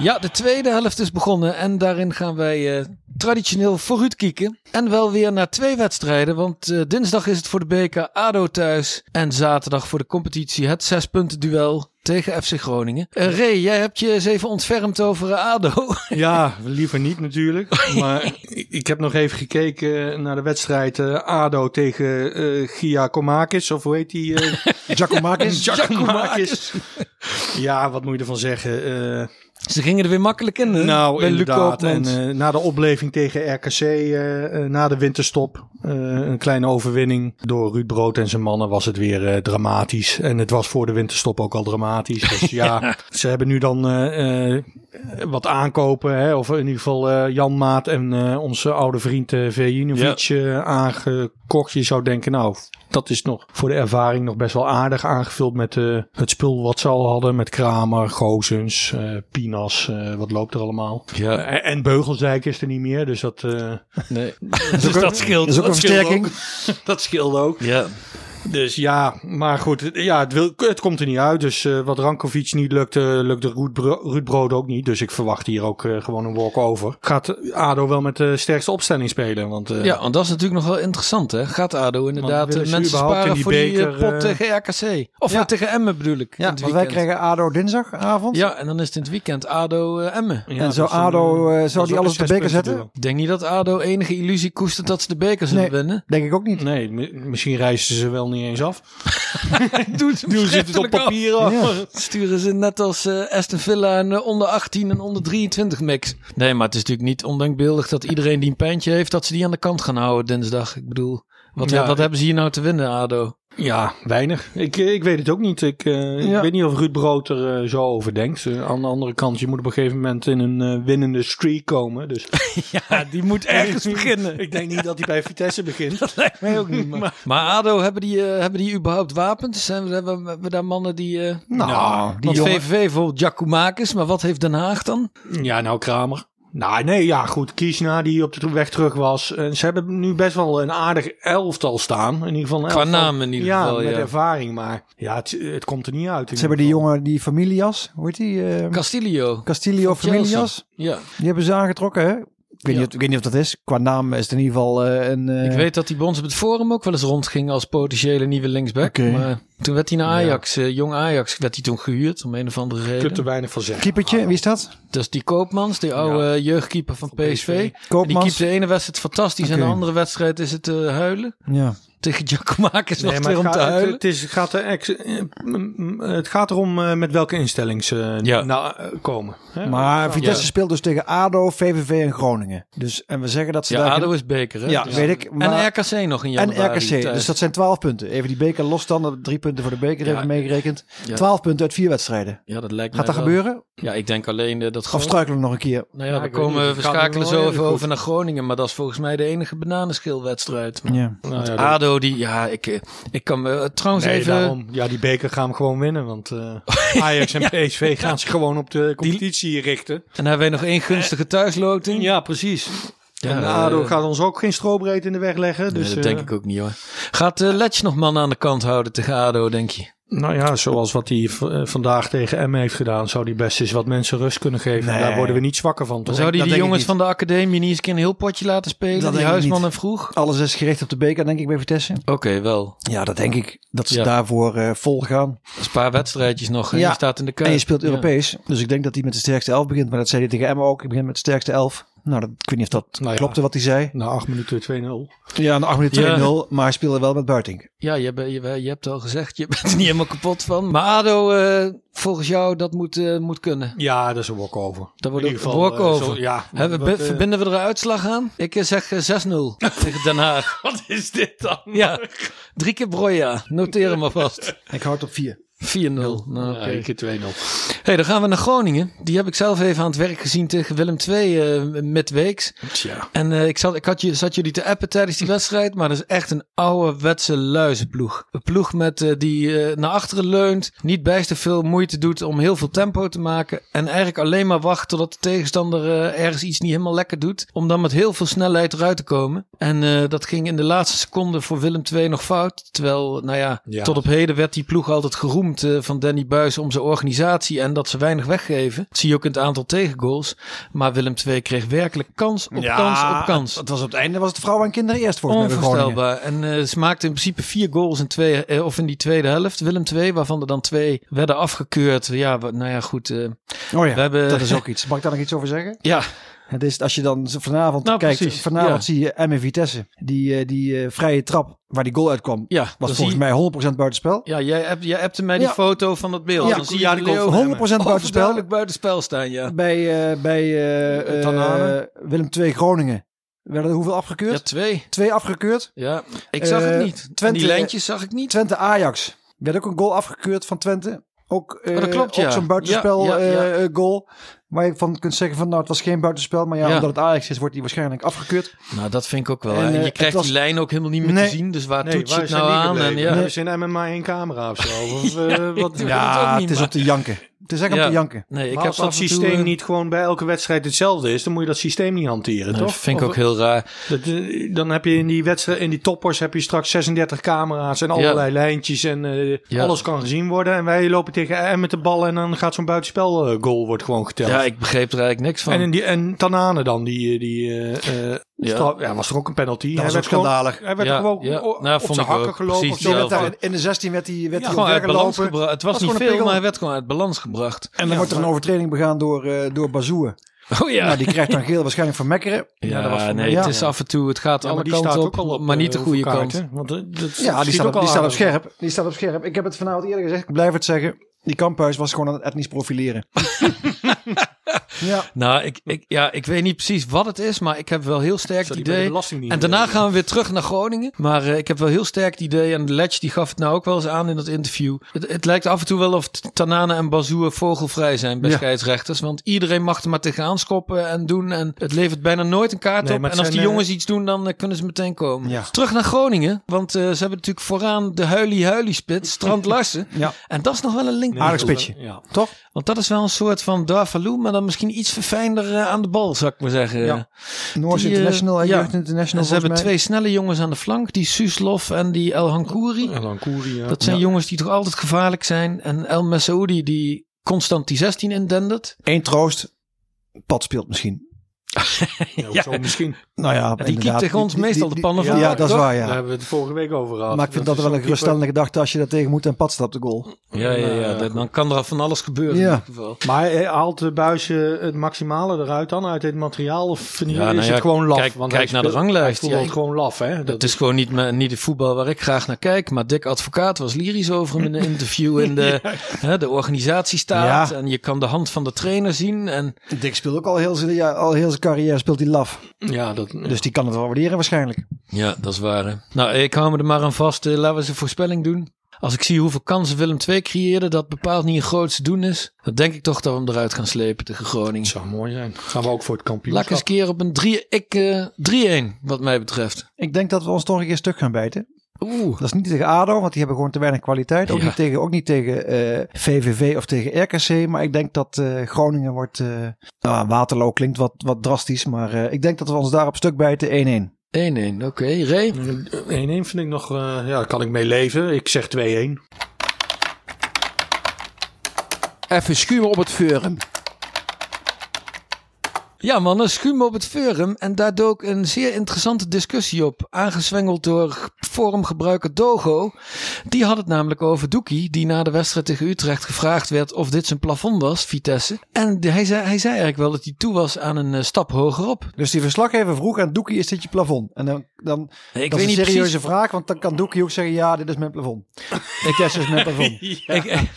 Ja, de tweede helft is begonnen en daarin gaan wij eh, traditioneel vooruit kieken. En wel weer naar twee wedstrijden, want eh, dinsdag is het voor de beker ADO thuis en zaterdag voor de competitie het zespunten duel tegen FC Groningen. Eh Ray, jij hebt je eens even ontfermd over eh, ADO. Ja, liever niet natuurlijk. Maar ik- heb nog even gekeken naar de wedstrijd ADO tegen eh Giacomakis. Of hoe heet die? Giacomakis. Giacomakis. Ja, wat moet je ervan zeggen? Ze gingen er weer makkelijk in, hè? nou, bij inderdaad. En eh, na de opleving tegen RKC, eh, eh, na de winterstop, een kleine overwinning door Ruud Brood en zijn mannen was het weer dramatisch. En het was voor de winterstop ook al dramatisch. Dus ja, ze hebben nu dan wat aankopen. Hè, of in ieder geval Jan Maat en onze oude vriend uh, Vejinovic aangekocht. Je zou denken, nou, dat is nog voor de ervaring nog best wel aardig aangevuld met eh, het spul wat ze al hadden. Met Kramer, Gozens, eh, Pinas, eh, wat loopt er allemaal. Ja, En, en Beugelsdijk is er niet meer, dus dat, eh, nee. dus dat scheelt. Dat is ook een scheelt versterking. ook. dat scheelt ook. Ja. Dus ja, maar goed, het- ja, het, wil, het komt er niet uit. Dus eh, wat Rankovic niet lukte, lukte Ruud, Bro- Ruud Brood ook niet. Dus ik verwacht hier ook eh, gewoon een walk-over. Gaat ADO wel met de sterkste opstelling spelen? Want eh, Ja, want dat is natuurlijk nog wel interessant, hè? Gaat ADO inderdaad mensen sparen in die voor die beker, eh, pot tegen RKC? Of Ja. tegen Emmen bedoel ik. Ja, want wij krijgen ADO dinsdagavond. Ja, en dan is het in het weekend ADO Emmen. ja, en zou een, ADO, zou is die alles een op de beker zetten? Ik denk niet dat ADO enige illusie koestert dat ze de beker zullen Nee. winnen. Denk ik ook niet. Nee, mi- misschien reizen ze wel niet eens af. Doen ze, Nu zit het op papier af. Ja. Sturen ze net als eh, Aston Villa een eh, onder 18 en onder 23 mix. Nee, maar het is natuurlijk niet ondenkbeeldig dat iedereen die een pijntje heeft, dat ze die aan de kant gaan houden dinsdag. Ik bedoel, wat, Ja. wat hebben ze hier nou te winnen, ADO? Ja, weinig. Ik, eh, ik weet het ook niet. Ik, eh, Ja. ik weet niet of Ruud Brood er eh, zo over denkt. Aan de andere kant, je moet op een gegeven moment in een winnende streak komen. Dus Ja, die moet ergens beginnen. ik denk niet dat hij bij Vitesse begint. Dat lijkt mij ook niet. Maar, maar ADO, hebben die, hebben die überhaupt wapens? Hebben, we- hebben we daar mannen die... eh Nou, die want jongen... VVV bijvoorbeeld Giacomakis, maar wat heeft Den Haag dan? Ja, nou Kramer. Nou, nee, ja, goed. Kiesna die op de weg terug was. En ze hebben nu best wel een aardig elftal staan. In ieder geval een Qua naam in ieder ja, geval, met ja. ervaring. Maar ja, het, het komt er niet uit. in Ze hebben die jongen, die Familias, hoe heet die? eh, Castillo. Chelsea. Familias. Ja, Die hebben ze aangetrokken, hè? Ik weet, Ja. niet, of- ik weet niet of dat is. Qua naam is het in ieder geval eh, een... eh, ik weet dat hij bij ons op het forum ook wel eens rondging als potentiële nieuwe linksback. Oké. Maar toen werd hij naar Ajax, eh, jong Ajax, werd hij toen gehuurd om een of andere Ik heb reden. er weinig van zeggen. Keepertje, wie is dat? Dat is die Koopmans, die oude Ja. jeugdkeeper van Van PSV. PSV. Die Koopmans. keept de ene wedstrijd fantastisch en de andere wedstrijd is het eh, huilen. Ja. Tegen Giacomakis was Nee, het maar weer om het, te huilen. het is, het, gaat er ex- eh, mm, mm, het gaat erom eh, met welke instelling ze Ja. nou, komen. Hè? Maar Vitesse Ja. speelt dus tegen ADO, VVV en Groningen. Dus, en we zeggen dat ze Ja, daar... ADO is beker, hè? Ja, Dus- weet ik. En Maar, RKC nog in en januari. RKC. thuis. Dus dat zijn 12 punten. Even die beker los dan. Drie punten voor de beker Ja. even meegerekend. Ja. 12 punten uit vier wedstrijden. Ja, dat lijkt Gaat dat wel. gebeuren? Ja, ik denk alleen eh, dat Of struikelen we nog een keer? Nou ja, Ja, we, komen, we schakelen zo even over naar Groningen. Maar dat is volgens mij de enige bananenschilwedstrijd. Maar Ja. Nou dat- ADO, die, ja, ik, eh, ik kan me eh, trouwens Nee, even... daarom. Ja, die beker gaan we gewoon winnen. Want eh, Ajax en PSV gaan zich gewoon op de competitie richten. En dan hebben wij nog één gunstige thuisloting. Ja, precies. Ja, en eh, ADO gaat ons ook geen strobreed in de weg leggen. Nee, Dus, dat denk eh, ik ook niet hoor. Gaat uh, Letch nog mannen aan de kant houden tegen ADO, denk je? Nou ja, zoals wat hij vandaag tegen M heeft gedaan, zou hij best eens wat mensen rust kunnen geven. Nee. Daar worden we niet zwakker van. Toch? zou die die jongens van de academie niet eens een keer een heel potje laten spelen? Dat die Huisman en Vroeg? Alles is gericht op de beker, denk ik, bij Vitesse. Oké, wel. Ja, dat denk ik. Dat ze Ja. daarvoor eh, vol gaan. Dat is een paar wedstrijdjes nog. En Ja. je staat in de kuip. En je speelt Ja. Europees. Dus ik denk dat hij met de sterkste elf begint. Maar dat zei hij tegen Emma ook. Ik begin met de sterkste elf. Nou, dat, ik weet niet of dat Nou ja. klopte wat hij zei. Na acht minuten 2-0. Ja, na 8 minuten 2-0, maar hij speelde wel met Buitink. Ja, je, hebt- je, je hebt al gezegd, je bent er niet helemaal kapot van. Maar ADO, eh, volgens jou, dat moet, eh, moet kunnen. Ja, dat is een walkover. Dat wordt In een ieder geval, eh, walkover. zo- ja, we wat, eh, verbinden we er een uitslag aan? Ik eh, zeg eh, 6-0 tegen Den Haag. Wat is dit dan? Ja, drie keer Broja. Noteer hem maar vast. 4-0. Ik houd op 4. Nou, Ja, keer 2-0. hey, dan gaan we naar Groningen. Die heb ik zelf even aan het werk gezien tegen Willem II eh midweeks. Tja. En eh, ik, zat, ik had je, zat jullie te appen tijdens die wedstrijd, maar dat is echt een ouderwetse luizenploeg. Een ploeg met, eh, die naar achteren leunt, niet bijster veel moeite doet om heel veel tempo te maken. En eigenlijk alleen maar wacht totdat de tegenstander ergens iets niet helemaal lekker doet. Om dan met heel veel snelheid eruit te komen. En dat ging in de laatste seconde voor Willem II nog fout. Terwijl, nou ja, Ja. tot op heden werd die ploeg altijd geroemd eh, van Danny Buis om zijn organisatie en dat ze weinig weggeven. Dat zie je ook in het aantal tegengoals. Maar Willem II kreeg werkelijk kans op kans op kans. Het was op het einde was het vrouwen en kinderen eerst Groningen. Onvoorstelbaar. En eh, ze maakten in principe vier goals in, twee, eh, of in die tweede helft. Willem II, waarvan er dan twee werden afgekeurd. Ja, nou ja, goed. Oh ja, We hebben- dat is ook iets. Mag ik daar nog iets over zeggen? ja, Het is als je dan vanavond Nou, kijkt, precies, vanavond ja. zie je Emme Vitesse. Die, eh, die eh, vrije trap waar die goal uitkwam, ja. was volgens mij 100% buitenspel. Ja, jij hebt, jij hebt mij die Ja. foto van dat beeld. Ja, dan zie je ja, die komt 100% buitenspel. overduidelijk buitenspel staan, ja. Bij, eh, bij. Willem II Groningen werden er hoeveel Ja, afgekeurd? twee. Twee afgekeurd. Ja, ik zag het niet. En Twente- die lijntjes zag ik niet. Twente Ajax. Werd ook een goal afgekeurd van Twente. Ook, Oh, dat klopt, ook ja. zo'n buitenspel Ja, ja, ja. goal. Waar je van kunt zeggen van nou het was geen buitenspel. Maar ja, Ja. omdat het Ajax is wordt die waarschijnlijk afgekeurd. Nou, dat vind ik ook wel. En, eh, je het krijgt was- die lijn ook helemaal niet meer Nee. te zien. Dus waar Nee, toets waar het nou aan? En, ja. Hebben ze in MMA één camera of zo? Of, eh, wat, het Ja, ook niet, het is maar- om te janken. Het is echt om te janken. Nee, ik maar heb als dat en toe, systeem eh, niet gewoon bij elke wedstrijd hetzelfde is, dan moet je dat systeem niet hanteren, Dat toch? vind ik Of- ook heel raar. dat, eh, dan heb je in die wedstrijd, in die toppers heb je straks 36 camera's en allerlei lijntjes en eh, Ja. alles kan gezien worden. En wij lopen tegen M met de bal en dan gaat zo'n buitenspel goal wordt gewoon geteld. Ja, ik begreep er eigenlijk niks van. en, in die, en Tanane dan, die, die eh, eh, Ja. straf- ja, was er ook een penalty. Dat was werd ook gewoon- schandalig. Hij werd Ja, gewoon ja. Nou, op vond zijn ik ook. hakken gelopen. Precies hetzelfde. daar in, in de 16 werd hij werd Ja, hij gewoon uit balans gelopen. gebracht. Het was, Was niet gewoon veel, maar hij werd gewoon uit balans gebracht. En dan wordt er een overtreding begaan door, eh door Bazoer. Oh ja. Nou, die krijgt dan geel waarschijnlijk van Mekkeren. ja, dat was nee, het ja. is af en toe, het gaat Ja, alle kanten staat op, ook al op maar niet de eh, goede kant. Want, eh, dat Ja, die staat, op, die staat op scherp. Die staat op scherp. Ik heb het vanavond eerder gezegd. Ik blijf het zeggen. Die kamphuis was gewoon aan het etnisch profileren. ja. Nou, ik, ik, ja, ik weet niet precies wat het is, maar ik heb wel heel sterk het idee. En daarna werken? gaan we weer terug naar Groningen. Maar eh, ik heb wel heel sterk het idee, en Ledge die gaf het nou ook wel eens aan in dat interview. Het, het lijkt af en toe wel of Tanane en Bazoer vogelvrij zijn bij Ja. scheidsrechters. Want iedereen mag er maar tegenaan schoppen en doen. En het levert bijna nooit een kaart Nee, op. En als die zijn, jongens iets doen, dan eh, kunnen ze meteen komen. Ja. Terug naar Groningen, want eh, ze hebben natuurlijk vooraan de huilie-huilie spits, Strand Larsen. Ja. En dat is nog wel een link. Aardig spitsje. Ja. Toch? Want dat is wel een soort van Darvalu, maar dan misschien iets verfijnder eh, aan de bal, zou ik maar zeggen. Ja. Noors Die, eh, International en ja. Jeugd International. En ze hebben mij. twee snelle jongens aan de flank, die Suslov en die El Hankouri. Ja. Dat zijn Ja. jongens die toch altijd gevaarlijk zijn. En El Messaoudi die constant die 16 indendert. Eén troost. Pad speelt misschien. Ja, zo misschien. Nou ja, die inderdaad. tegen ons Die- die- meestal die- de pannen ja, van Ja, dat is toch? waar, Daar ja. hebben we het vorige week over gehad. Maar ik vind dat, is wel een geruststellende gedachte als je daar tegen moet en pad staat op de goal. Ja, ja, ja. Dan kan er van alles gebeuren Ja. in ieder geval. Maar eh, haalt de buisje het maximale eruit dan uit dit materiaal? Of vind je- Ja, nou is ja, het gewoon laf? kijk- Want kijk naar de ranglijst. Voelt ik- gewoon laf, hè? Dat is gewoon niet, niet de voetbal waar ik graag naar kijk. Maar Dick Advocaat was lyrisch over hem in een interview in de, hè, de organisatiestaat. Ja. En je kan de hand van de trainer zien. En Dick speelt ook al heel zijn, ja, al heel zijn carrière speelt hij laf. Ja, dat, Dus die kan het wel waarderen waarschijnlijk. Ja, dat is waar. hè. Nou, ik hou me er maar aan vast. Eh, laten we eens een voorspelling doen. Als ik zie hoeveel kansen Willem II creëerde, dat bepaald niet een grootste doen is. Dan denk ik toch dat we hem eruit gaan slepen tegen Groningen. zou mooi zijn. Gaan we ook voor het Laat ik kampioenschap. eens een keer op een 3 ik, eh, 3-1, wat mij betreft. Ik denk dat we ons toch een keer stuk gaan bijten. Oeh. Dat is niet tegen ADO, want die hebben gewoon te weinig kwaliteit. Ook Ja. niet tegen, ook niet tegen eh, VVV of tegen RKC. Maar ik denk dat eh, Groningen wordt... eh nou, Waterloo klinkt wat, wat drastisch. Maar eh, ik denk dat we ons daar op stuk bijten 1-1. 1-1, oké. Ray? 1-1 vind ik nog, eh, ja, daar kan ik mee leven. Ik zeg 2-1. Even schuwen op het forum. Ja man, een schuim op het forum. En daar dook een zeer interessante discussie op. Aangezwengeld door forumgebruiker Dogo. Die had het namelijk over Doekie, die na de wedstrijd tegen Utrecht gevraagd werd of dit zijn plafond was, Vitesse. En de- hij, zei, hij zei eigenlijk wel dat hij toe was aan een eh, stap hogerop. Dus die verslaggever vroeg aan Doekie, is dit je plafond? En dan, dan Ik dat weet is een niet serieuze precies. vraag, want dan kan Doekie ook zeggen, ja, dit is mijn plafond. Vitesse is mijn plafond. Ik,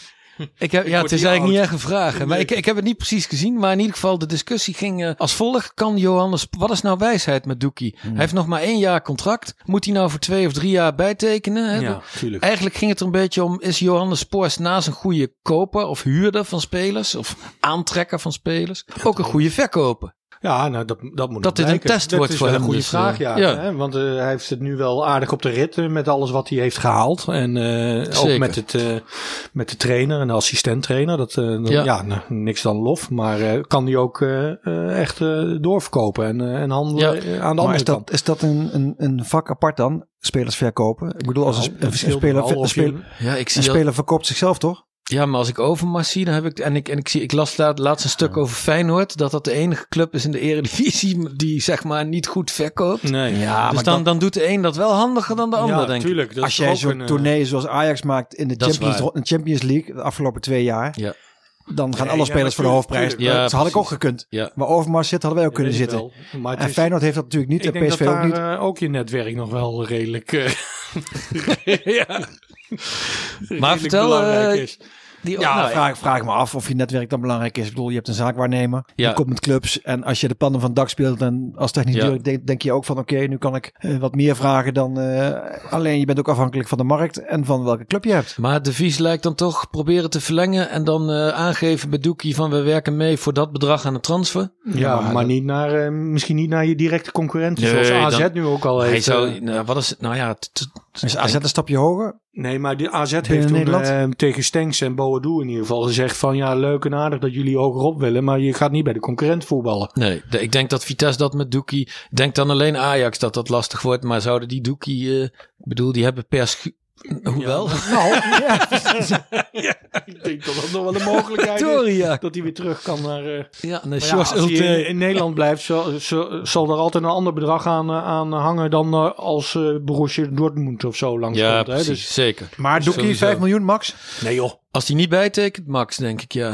ik heb, ja, het is eigenlijk niet echt een vraag. Maar ik, ik heb het niet precies gezien. Maar in ieder geval, de discussie ging eh, als volgt. Kan Johannes, wat is nou wijsheid met Doekie? Hmm. Hij heeft nog maar één jaar contract. Moet hij nou voor twee of drie jaar bijtekenen? Hè? Ja, tuurlijk. Eigenlijk ging het er een beetje om, is Johannes Poors naast een goede koper of huurder van spelers of aantrekker van spelers ook een goede verkoper? Ja, nou, dat, dat moet Dat dit een test dat wordt is voor wel hem, een goede dus, vraag, eh, ja. ja. Hè? Want eh, hij heeft het nu wel aardig op de rit eh, met alles wat hij heeft gehaald. En eh, ook met, het, eh, met de trainer en de assistent-trainer. Dat, eh, dan- Ja. ja, nou, niks dan lof. Maar eh, kan die ook eh, eh, echt eh, doorverkopen en, eh, en handelen Ja. aan de Maar andere is kant. dat, is dat een, een, een vak apart dan? Spelers verkopen? Ik bedoel, als een, Nou, een, speler, speler, Ja, ik een zie speler verkoopt zichzelf toch? Ja, maar als ik Overmars zie, dan heb ik. En ik, en ik, zie, ik las laat, laatst een stuk over Feyenoord. Dat dat de enige club is in de Eredivisie die zeg maar niet goed verkoopt. Nee, Ja, dus maar dan, dat- dan doet de een dat wel handiger dan de ander, ja, denk ik. tuurlijk. Dat als jij zo'n een, eh, tournee zoals Ajax maakt in de Champions, in League de afgelopen twee jaar, Ja. dan gaan Nee, alle ja, spelers voor de hoofdprijs. Ja, dat had ik ook gekund. Ja. Maar Overmars zit, hadden wij ook kunnen zitten. wel. Maar En is- Feyenoord heeft dat natuurlijk niet ik en denk PSV dat ook niet. daar eh, ook je netwerk nog wel redelijk, eh, ja, redelijk vertel, belangrijk eh, is. Die, Ja, nou, vraag, vraag me af of je netwerk dan belangrijk is. Ik bedoel, je hebt een zaakwaarnemer. Ja. Die komt met clubs. En als je de pannen van het dak speelt en als technisch Ja. directeur denk, denk je ook van oké, nu kan ik eh, wat meer vragen dan eh, alleen je bent ook afhankelijk van de markt en van welke club je hebt. Maar de Vies lijkt dan toch proberen te verlengen en dan eh, aangeven bij Doekie van we werken mee voor dat bedrag aan de transfer. Ja, maar niet naar, eh, misschien niet naar je directe concurrenten, Nee, zoals AZ dan- nu ook al Hij heeft. zou, eh, nou, wat is het? Nou ja, t- t- Dus AZ een stapje hoger. Nee, maar de AZ heeft toen Nederland? eh, tegen Stenks en Boadu in ieder geval gezegd van ja, leuk en aardig dat jullie hogerop willen, maar je gaat niet bij de concurrent voetballen. nee, de- ik denk dat Vitesse dat met Doekie, denk dan alleen Ajax dat dat lastig wordt, maar zouden die Doekie, eh, ik bedoel, die hebben per Hoewel, Nou, ja. Ik denk dat dat nog wel een mogelijkheid is. Dat hij weer terug kan naar... eh, Ja, Sjors als hij in, in Nederland blijft, zal, zal, zal er altijd een ander bedrag aan, eh, aan hangen dan eh, als eh Borussia Dortmund of zo langs Ja, komt. Hè? precies, Dus, zeker. Maar Doekie, Sowieso. 5 miljoen max. nee joh. Als die niet bijtekent, Max, denk ik, ja.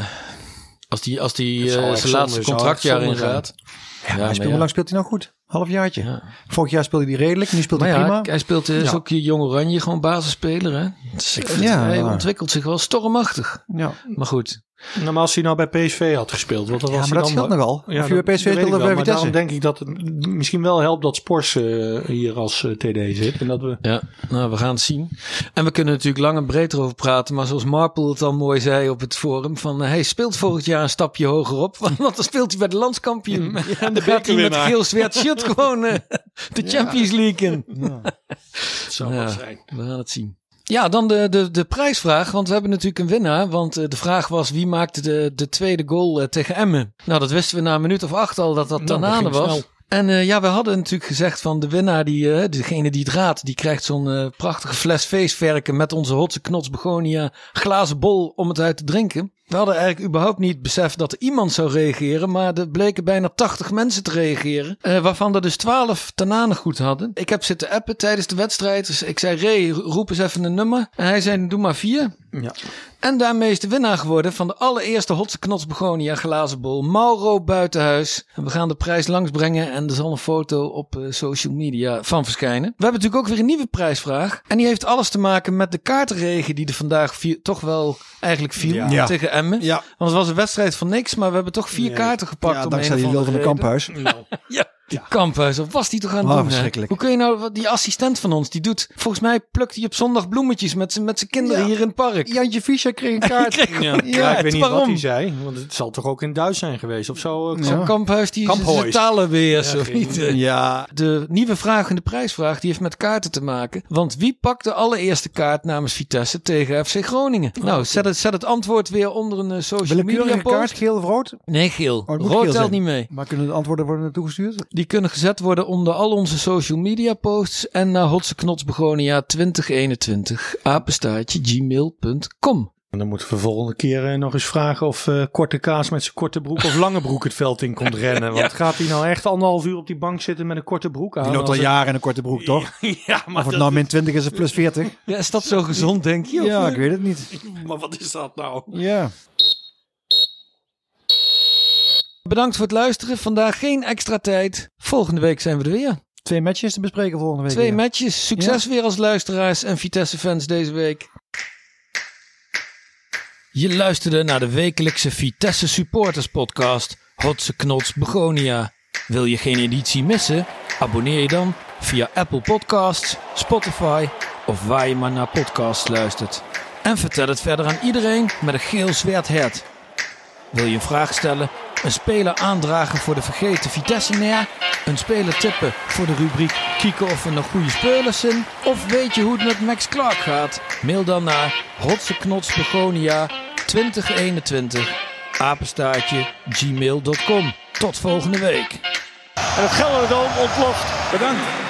Als die, als die eh, zijn laatste contractjaar ingaat. Ja, hij maar speelt, ja. Hoe lang speelt hij nou goed? Halfjaartje. Ja. Vorig jaar speelde hij redelijk, nu speelt Maar hij ja, prima. hij speelt eh, is Ja. ook je jong oranje, gewoon basisspeler, hè? Dus ik vind, Ja, hij ontwikkelt zich wel stormachtig. Ja, Maar goed. Nou, maar als hij nou bij PSV had gespeeld, wat was ja maar hij dat dan scheelt nogal. Ja, of je bij dat- PSV dat ik of bij wel, maar Vitesse. daarom denk ik dat het misschien wel helpt dat Spors eh, hier als eh, TD zit. En dat we... Ja, nou, we gaan het zien. En we kunnen natuurlijk lang en breed erover praten. Maar zoals Marple het al mooi zei op het forum. Van, eh, hij speelt volgend jaar een stapje hoger op. Want, want dan speelt hij bij de landskampioen. en dan gaat hij met geel zwart shirt gewoon eh, de Champions League in. Het zou Ja. wat zijn. We gaan het zien. Ja, dan de, de, de prijsvraag. Want we hebben natuurlijk een winnaar. Want eh, de vraag was wie maakte de, de tweede goal eh, tegen Emmen. Nou, dat wisten we na een minuut of acht al dat dat Nou, Tanane was. snel. En eh, ja, we hadden natuurlijk gezegd van de winnaar, die, degene die het raadt, die krijgt zo'n prachtige fles feestverken met onze hotse knots begonia glazen bol om het uit te drinken. We hadden eigenlijk überhaupt niet beseft dat iemand zou reageren, maar er bleken bijna 80 mensen te reageren, eh, waarvan er dus 12 Tananen goed hadden. Ik heb zitten appen tijdens de wedstrijd, dus ik zei Ray, roep eens even een nummer. En hij zei, doe maar vier. Ja. En daarmee is de winnaar geworden van de allereerste Hotse Knots Begonia glazen bol. Mauro Buitenhuis. En we gaan de prijs langsbrengen en er zal een foto op eh, social media van verschijnen. We hebben natuurlijk ook weer een nieuwe prijsvraag. En die heeft alles te maken met de kaartenregen die er vandaag toch wel eigenlijk viel Ja. Ja. tegen Emmen. Ja. Want het was een wedstrijd van niks, maar we hebben toch vier kaarten gepakt. Ja, om dankzij die van de kamphuis. Ja, die kamphuis. Wat was die toch aan het Oh, doen? verschrikkelijk. Hoe kun je nou, wat- die assistent van ons, die doet, volgens mij plukt hij op zondag bloemetjes met zijn met zijn kinderen hier in het park. Jantje Fischer kreeg een kaart. Kreeg- Ja, Ja, ik weet niet wat waarom? hij zei, want het zal toch ook in Duits zijn geweest of zo. eh, Zo'n kamphuis die zijn talen weer. Ja, De nieuwe vraag en de prijsvraag die heeft met kaarten te maken. Want wie pakt de allereerste kaart namens Vitesse tegen FC Groningen? nou, zet het, zet het antwoord weer onder een eh, social media willekeurige kaart, post. geel of rood. Nee, geel. moet Rood geel telt niet mee. Maar kunnen de antwoorden worden naartoe gestuurd? Die kunnen gezet worden onder al onze social media posts en naar Hotse Knots Begonia 2021 apenstaartje gmail.com. En dan moeten we volgende keer eh, nog eens vragen of eh, Korte Kaas met zijn korte broek of lange broek het veld in komt rennen. Want gaat hij nou echt anderhalf uur op die bank zitten met een korte broek aan? Die loopt al het- jaren in een korte broek, toch? Ja, maar, Of het nou min 20 is of plus 40. Ja, is dat zo gezond, denk je? Of, Ja, eh? ik weet het niet. maar wat is dat nou? Ja. Bedankt voor het luisteren. Vandaag geen extra tijd. Volgende week zijn we er weer. Twee matches te bespreken volgende week. Twee weer. matches. Succes weer als luisteraars en Vitesse-fans deze week. Je luisterde naar de wekelijkse Vitesse Supporters Podcast. Hotse Knots Begonia. Wil je geen editie missen? Abonneer je dan via Apple Podcasts, Spotify of waar je maar naar podcasts luistert. En vertel het verder aan iedereen met een geel zwart hert. Wil je een vraag stellen? Een speler aandragen voor de vergeten Vitesse-neer? Een speler tippen voor de rubriek kieken of er nog goede spelers zijn? Of weet je hoe het met Max Clark gaat? Mail dan naar rotseknotsbegonia 2021 apenstaartje gmail.com. Tot volgende week. En het Gelderdoom ontploft. Bedankt.